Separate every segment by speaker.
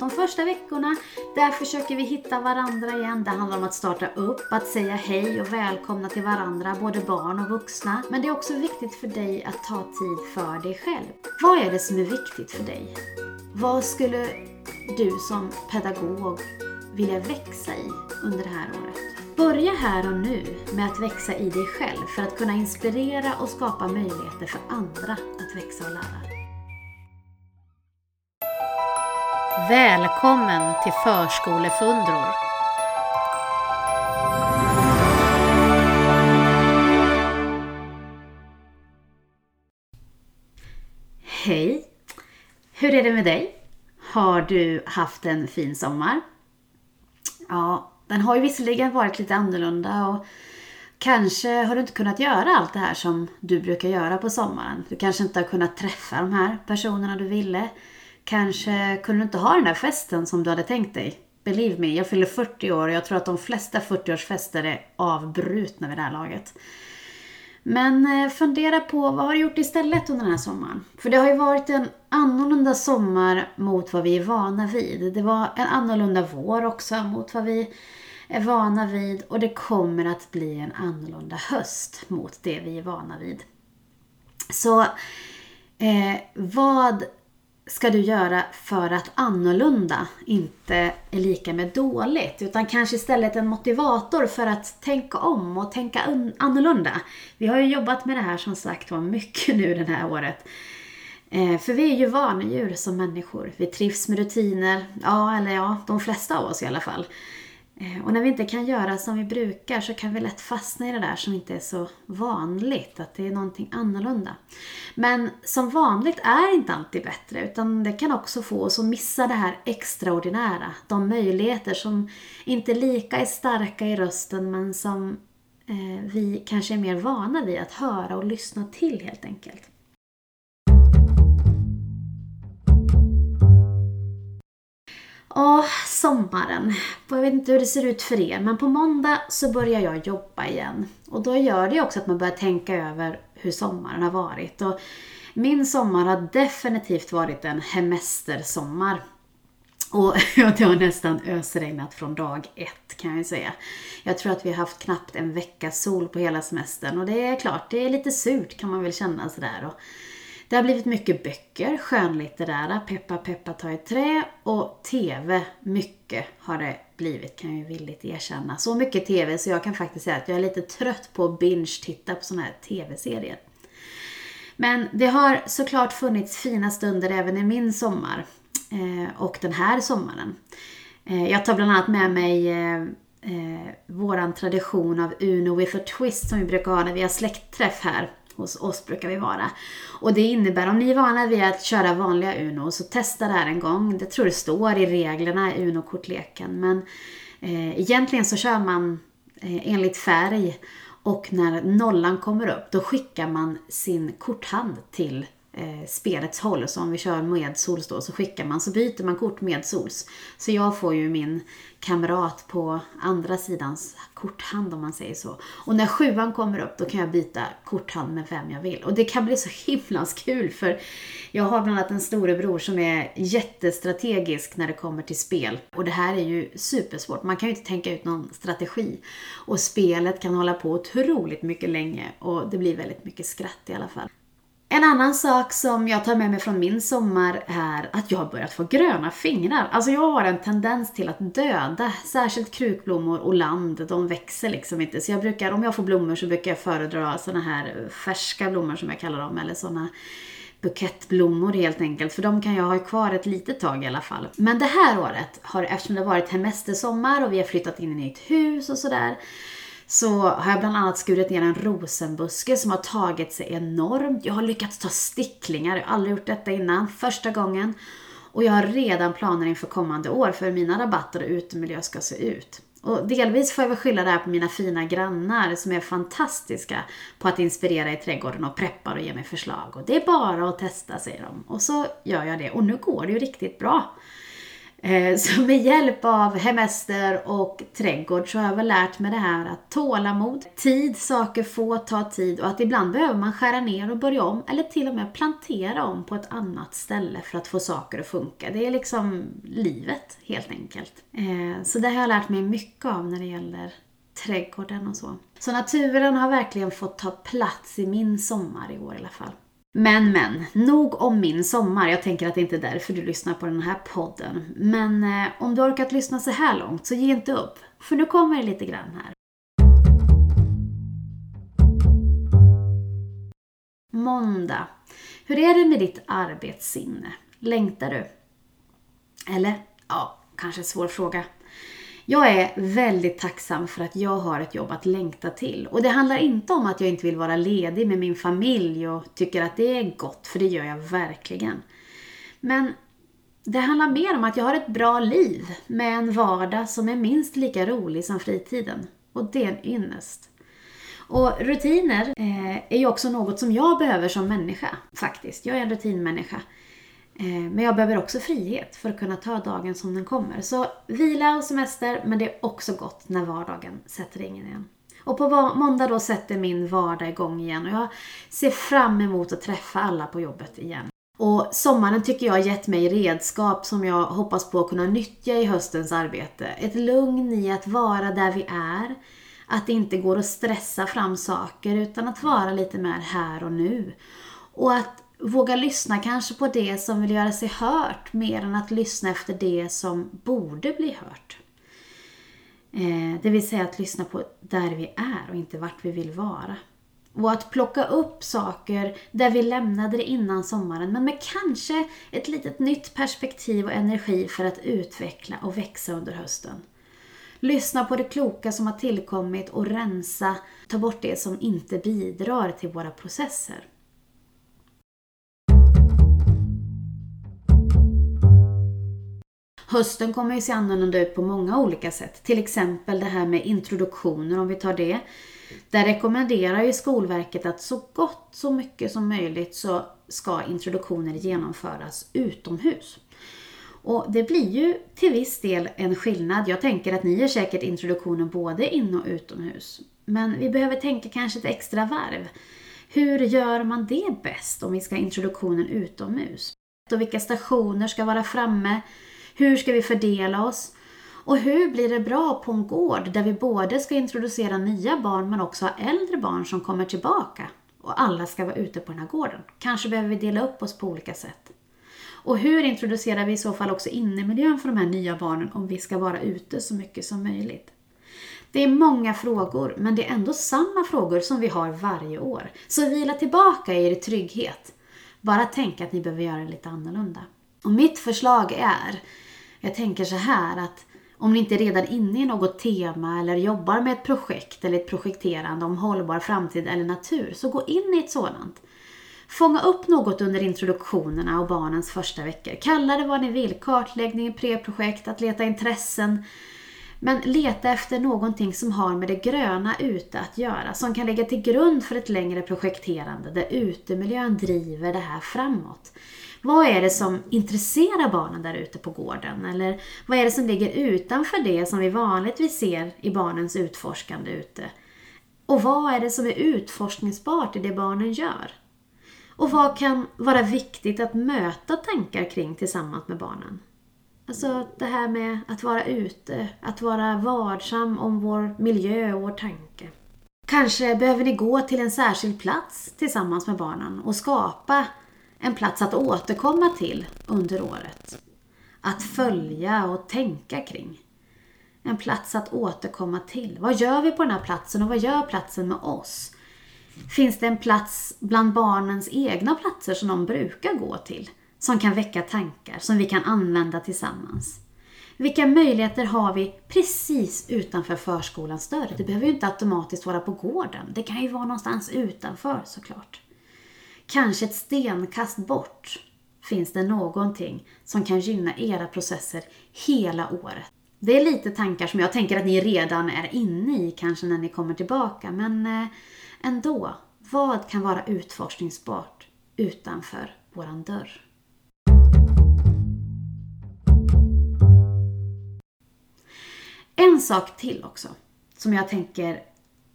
Speaker 1: de första veckorna, där försöker vi hitta varandra igen. Det handlar om att starta upp, att säga hej och välkomna till varandra, både barn och vuxna. Men det är också viktigt för dig att ta tid för dig själv. Vad är det som är viktigt för dig? Vad skulle du som pedagog vilja växa i under det här året? Börja här och nu med att växa i dig själv för att kunna inspirera och skapa möjligheter för andra att växa och lära.
Speaker 2: Välkommen till Förskolefundror!
Speaker 1: Hej! Hur är det med dig? Har du haft en fin sommar? Ja, den har ju visserligen varit lite annorlunda och kanske har du inte kunnat göra allt det här som du brukar göra på sommaren. Du kanske inte har kunnat träffa de här personerna du ville. Kanske kunde du inte ha den där festen som du hade tänkt dig. Believe me, jag fyller 40 år och jag tror att de flesta 40-årsfester är avbrutna vid det här laget. Men eh, fundera på vad har du gjort istället under den här sommaren? För det har ju varit en annorlunda sommar mot vad vi är vana vid. Det var en annorlunda vår också mot vad vi är vana vid och det kommer att bli en annorlunda höst mot det vi är vana vid. Så eh, vad ska du göra för att annorlunda inte är lika med dåligt. Utan kanske istället en motivator för att tänka om och tänka annorlunda. Vi har ju jobbat med det här som sagt var mycket nu det här året. Eh, för vi är ju vanedjur som människor. Vi trivs med rutiner, ja eller ja, de flesta av oss i alla fall. Eh, och när vi inte kan göra som vi brukar så kan vi lätt fastna i det där som inte är så vanligt, att det är någonting annorlunda. Men som vanligt är inte alltid bättre, utan det kan också få oss att missa det här extraordinära. De möjligheter som inte lika är starka i rösten, men som eh, vi kanske är mer vana vid att höra och lyssna till helt enkelt. Åh, sommaren. Jag vet inte hur det ser ut för er, men på måndag så börjar jag jobba igen. Och då gör det också att man börjar tänka över hur sommaren har varit. Och min sommar har definitivt varit en hemestersommar. Och det har nästan ösregnat från dag ett kan jag ju säga. Jag tror att vi har haft knappt en veckas sol på hela semestern och det är klart, det är lite surt kan man väl känna sådär. Och det har blivit mycket böcker, skönlitterära, peppa peppa ta i trä och TV. Mycket har det blivit kan jag villigt erkänna. Så mycket TV så jag kan faktiskt säga att jag är lite trött på att binge-titta på sådana här TV-serier. Men det har såklart funnits fina stunder även i min sommar. Eh, och den här sommaren. Eh, jag tar bland annat med mig eh, eh, våran tradition av Uno with a twist som vi brukar ha när vi har släktträff här hos oss brukar vi vara. Och det innebär, om ni är vana vid att köra vanliga Uno, så testa det här en gång. Det tror det står i reglerna i Uno-kortleken. Men eh, egentligen så kör man eh, enligt färg och när nollan kommer upp, då skickar man sin korthand till eh, spelets håll. Så om vi kör med sols då, så skickar man, så byter man kort med sols. Så jag får ju min kamrat på andra sidans korthand om man säger så. Och när sjuan kommer upp då kan jag byta korthand med vem jag vill. Och det kan bli så himla kul för jag har bland annat en storebror som är jättestrategisk när det kommer till spel. Och det här är ju supersvårt. Man kan ju inte tänka ut någon strategi. Och spelet kan hålla på otroligt mycket länge och det blir väldigt mycket skratt i alla fall. En annan sak som jag tar med mig från min sommar är att jag har börjat få gröna fingrar. Alltså jag har en tendens till att döda, särskilt krukblommor och land, de växer liksom inte. Så jag brukar, om jag får blommor så brukar jag föredra såna här färska blommor som jag kallar dem, eller såna bukettblommor helt enkelt, för de kan jag ha kvar ett litet tag i alla fall. Men det här året, har, eftersom det har varit hemestersommar och vi har flyttat in i ett nytt hus och sådär, så har jag bland annat skurit ner en rosenbuske som har tagit sig enormt. Jag har lyckats ta sticklingar, jag har aldrig gjort detta innan, första gången. Och jag har redan planer inför kommande år för hur mina rabatter och utemiljö ska se ut. Och delvis får jag väl skylla det här på mina fina grannar som är fantastiska på att inspirera i trädgården och preppar och ger mig förslag. Och det är bara att testa, säger de. Och så gör jag det. Och nu går det ju riktigt bra. Eh, så med hjälp av hemester och trädgård så har jag väl lärt mig det här att tålamod, tid, saker får ta tid och att ibland behöver man skära ner och börja om eller till och med plantera om på ett annat ställe för att få saker att funka. Det är liksom livet helt enkelt. Eh, så det har jag lärt mig mycket av när det gäller trädgården och så. Så naturen har verkligen fått ta plats i min sommar i år i alla fall. Men men, nog om min sommar. Jag tänker att det inte är därför du lyssnar på den här podden. Men eh, om du orkat lyssna så här långt så ge inte upp. För nu kommer det lite grann här. Måndag. Hur är det med ditt arbetssinne? Längtar du? Eller? Ja, kanske svår fråga. Jag är väldigt tacksam för att jag har ett jobb att längta till. Och det handlar inte om att jag inte vill vara ledig med min familj och tycker att det är gott, för det gör jag verkligen. Men det handlar mer om att jag har ett bra liv med en vardag som är minst lika rolig som fritiden. Och det är en ynnest. Och rutiner eh, är ju också något som jag behöver som människa, faktiskt. Jag är en rutinmänniska. Eh, men jag behöver också frihet för att kunna ta dagen som den kommer. Så vila och semester, men det är också gott när vardagen sätter in igen. Och på måndag då sätter min vardag igång igen och jag ser fram emot att träffa alla på jobbet igen. Och sommaren tycker jag har gett mig redskap som jag hoppas på att kunna nyttja i höstens arbete. Ett lugn i att vara där vi är. Att det inte går att stressa fram saker utan att vara lite mer här och nu. Och att våga lyssna kanske på det som vill göra sig hört mer än att lyssna efter det som borde bli hört. Eh, det vill säga att lyssna på där vi är och inte vart vi vill vara. Och att plocka upp saker där vi lämnade det innan sommaren men med kanske ett litet nytt perspektiv och energi för att utveckla och växa under hösten. Lyssna på det kloka som har tillkommit och rensa, ta bort det som inte bidrar till våra processer. Hösten kommer ju se annorlunda ut på många olika sätt. Till exempel det här med introduktioner om vi tar det. Där rekommenderar ju Skolverket att så gott så mycket som möjligt så ska introduktioner genomföras utomhus. Och det blir ju till viss del en skillnad. Jag tänker att ni gör säkert introduktionen både in och utomhus. Men vi behöver tänka kanske ett extra varv. Hur gör man det bäst om vi ska ha introduktionen utomhus? Och vilka stationer ska vara framme? Hur ska vi fördela oss? Och hur blir det bra på en gård där vi både ska introducera nya barn men också ha äldre barn som kommer tillbaka? Och alla ska vara ute på den här gården. Kanske behöver vi dela upp oss på olika sätt. Och hur introducerar vi i så fall också innemiljön för de här nya barnen om vi ska vara ute så mycket som möjligt? Det är många frågor, men det är ändå samma frågor som vi har varje år. Så vila tillbaka i er trygghet. Bara tänk att ni behöver göra det lite annorlunda. Och mitt förslag är, jag tänker så här att om ni inte är redan inne i något tema eller jobbar med ett projekt eller ett projekterande om hållbar framtid eller natur, så gå in i ett sådant. Fånga upp något under introduktionerna och barnens första veckor. Kalla det vad ni vill, kartläggning, preprojekt, att leta intressen. Men leta efter någonting som har med det gröna ute att göra, som kan ligga till grund för ett längre projekterande där utemiljön driver det här framåt. Vad är det som intresserar barnen där ute på gården? Eller vad är det som ligger utanför det som vi vanligtvis ser i barnens utforskande ute? Och vad är det som är utforskningsbart i det barnen gör? Och vad kan vara viktigt att möta tankar kring tillsammans med barnen? Alltså det här med att vara ute, att vara varsam om vår miljö och vår tanke. Kanske behöver ni gå till en särskild plats tillsammans med barnen och skapa en plats att återkomma till under året. Att följa och tänka kring. En plats att återkomma till. Vad gör vi på den här platsen och vad gör platsen med oss? Finns det en plats bland barnens egna platser som de brukar gå till? Som kan väcka tankar, som vi kan använda tillsammans? Vilka möjligheter har vi precis utanför förskolans dörr? Det behöver ju inte automatiskt vara på gården. Det kan ju vara någonstans utanför såklart. Kanske ett stenkast bort finns det någonting som kan gynna era processer hela året. Det är lite tankar som jag tänker att ni redan är inne i kanske när ni kommer tillbaka, men eh, ändå. Vad kan vara utforskningsbart utanför våran dörr? En sak till också, som jag tänker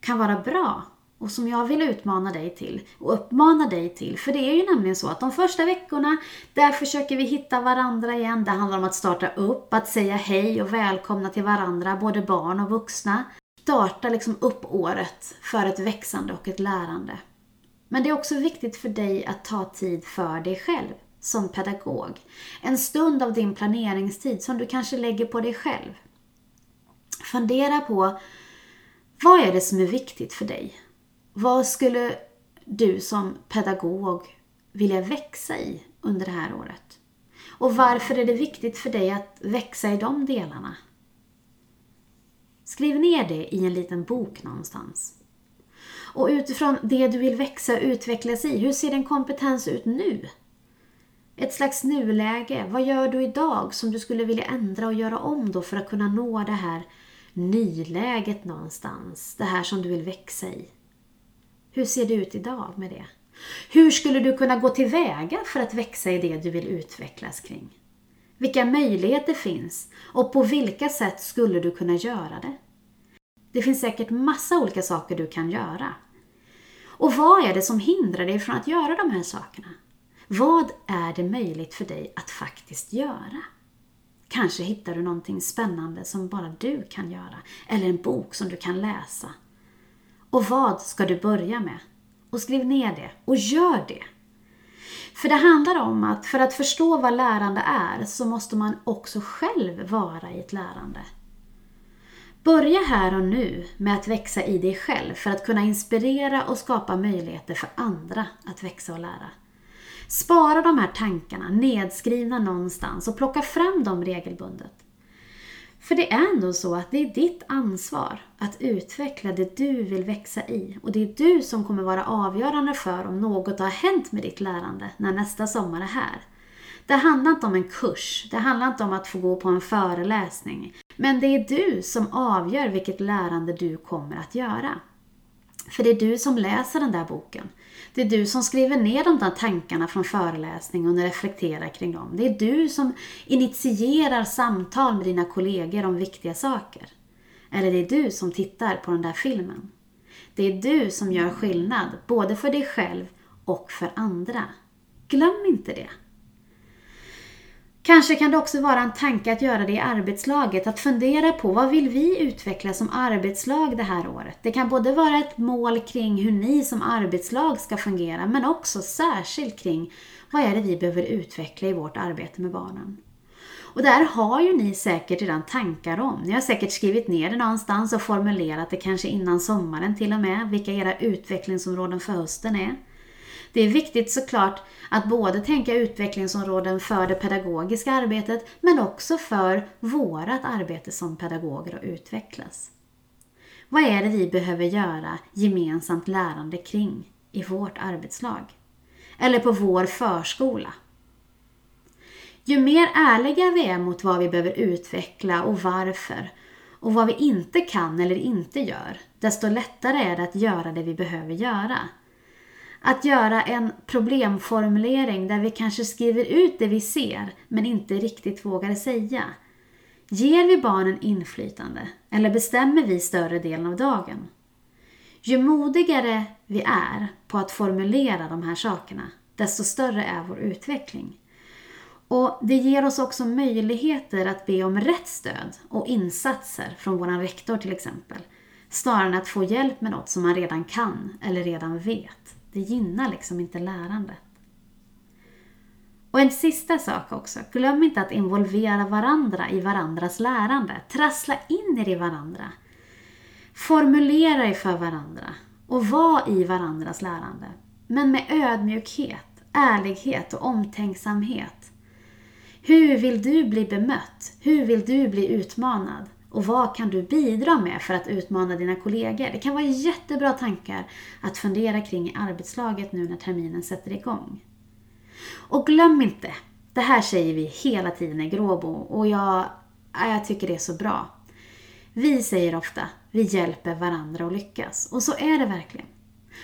Speaker 1: kan vara bra och som jag vill utmana dig till och uppmana dig till. För det är ju nämligen så att de första veckorna, där försöker vi hitta varandra igen. Det handlar om att starta upp, att säga hej och välkomna till varandra, både barn och vuxna. Starta liksom upp året för ett växande och ett lärande. Men det är också viktigt för dig att ta tid för dig själv som pedagog. En stund av din planeringstid som du kanske lägger på dig själv. Fundera på vad är det som är viktigt för dig? Vad skulle du som pedagog vilja växa i under det här året? Och varför är det viktigt för dig att växa i de delarna? Skriv ner det i en liten bok någonstans. Och utifrån det du vill växa och utvecklas i, hur ser din kompetens ut nu? Ett slags nuläge. Vad gör du idag som du skulle vilja ändra och göra om då för att kunna nå det här nyläget någonstans? Det här som du vill växa i. Hur ser det ut idag med det? Hur skulle du kunna gå tillväga för att växa i det du vill utvecklas kring? Vilka möjligheter finns och på vilka sätt skulle du kunna göra det? Det finns säkert massa olika saker du kan göra. Och vad är det som hindrar dig från att göra de här sakerna? Vad är det möjligt för dig att faktiskt göra? Kanske hittar du någonting spännande som bara du kan göra, eller en bok som du kan läsa. Och vad ska du börja med? Och skriv ner det, och gör det. För det handlar om att för att förstå vad lärande är så måste man också själv vara i ett lärande. Börja här och nu med att växa i dig själv för att kunna inspirera och skapa möjligheter för andra att växa och lära. Spara de här tankarna nedskrivna någonstans och plocka fram dem regelbundet. För det är ändå så att det är ditt ansvar att utveckla det du vill växa i och det är du som kommer vara avgörande för om något har hänt med ditt lärande när nästa sommar är här. Det handlar inte om en kurs, det handlar inte om att få gå på en föreläsning. Men det är du som avgör vilket lärande du kommer att göra. För det är du som läser den där boken. Det är du som skriver ner de där tankarna från föreläsningen och reflekterar kring dem. Det är du som initierar samtal med dina kollegor om viktiga saker. Eller det är du som tittar på den där filmen. Det är du som gör skillnad, både för dig själv och för andra. Glöm inte det. Kanske kan det också vara en tanke att göra det i arbetslaget, att fundera på vad vill vi utveckla som arbetslag det här året? Det kan både vara ett mål kring hur ni som arbetslag ska fungera, men också särskilt kring vad är det vi behöver utveckla i vårt arbete med barnen? Och där har ju ni säkert redan tankar om. Ni har säkert skrivit ner det någonstans och formulerat det kanske innan sommaren till och med, vilka era utvecklingsområden för hösten är. Det är viktigt såklart att både tänka utvecklingsområden för det pedagogiska arbetet men också för vårat arbete som pedagoger att utvecklas. Vad är det vi behöver göra gemensamt lärande kring i vårt arbetslag? Eller på vår förskola? Ju mer ärliga vi är mot vad vi behöver utveckla och varför och vad vi inte kan eller inte gör, desto lättare är det att göra det vi behöver göra att göra en problemformulering där vi kanske skriver ut det vi ser men inte riktigt vågar säga. Ger vi barnen inflytande eller bestämmer vi större delen av dagen? Ju modigare vi är på att formulera de här sakerna, desto större är vår utveckling. Och Det ger oss också möjligheter att be om rätt stöd och insatser från vår rektor till exempel, snarare än att få hjälp med något som man redan kan eller redan vet. Det gynnar liksom inte lärandet. Och en sista sak också. Glöm inte att involvera varandra i varandras lärande. Trassla in er i varandra. Formulera er för varandra och var i varandras lärande. Men med ödmjukhet, ärlighet och omtänksamhet. Hur vill du bli bemött? Hur vill du bli utmanad? Och vad kan du bidra med för att utmana dina kollegor? Det kan vara jättebra tankar att fundera kring i arbetslaget nu när terminen sätter igång. Och glöm inte, det här säger vi hela tiden i Gråbo och jag, jag tycker det är så bra. Vi säger ofta, vi hjälper varandra att lyckas. Och så är det verkligen.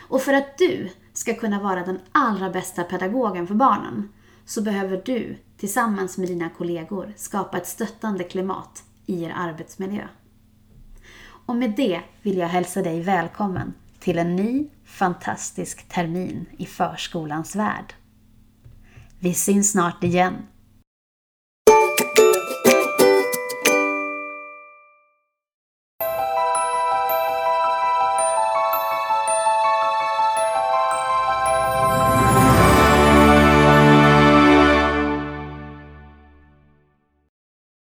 Speaker 1: Och för att du ska kunna vara den allra bästa pedagogen för barnen så behöver du tillsammans med dina kollegor skapa ett stöttande klimat i er arbetsmiljö. Och med det vill jag hälsa dig välkommen till en ny fantastisk termin i förskolans värld. Vi syns snart igen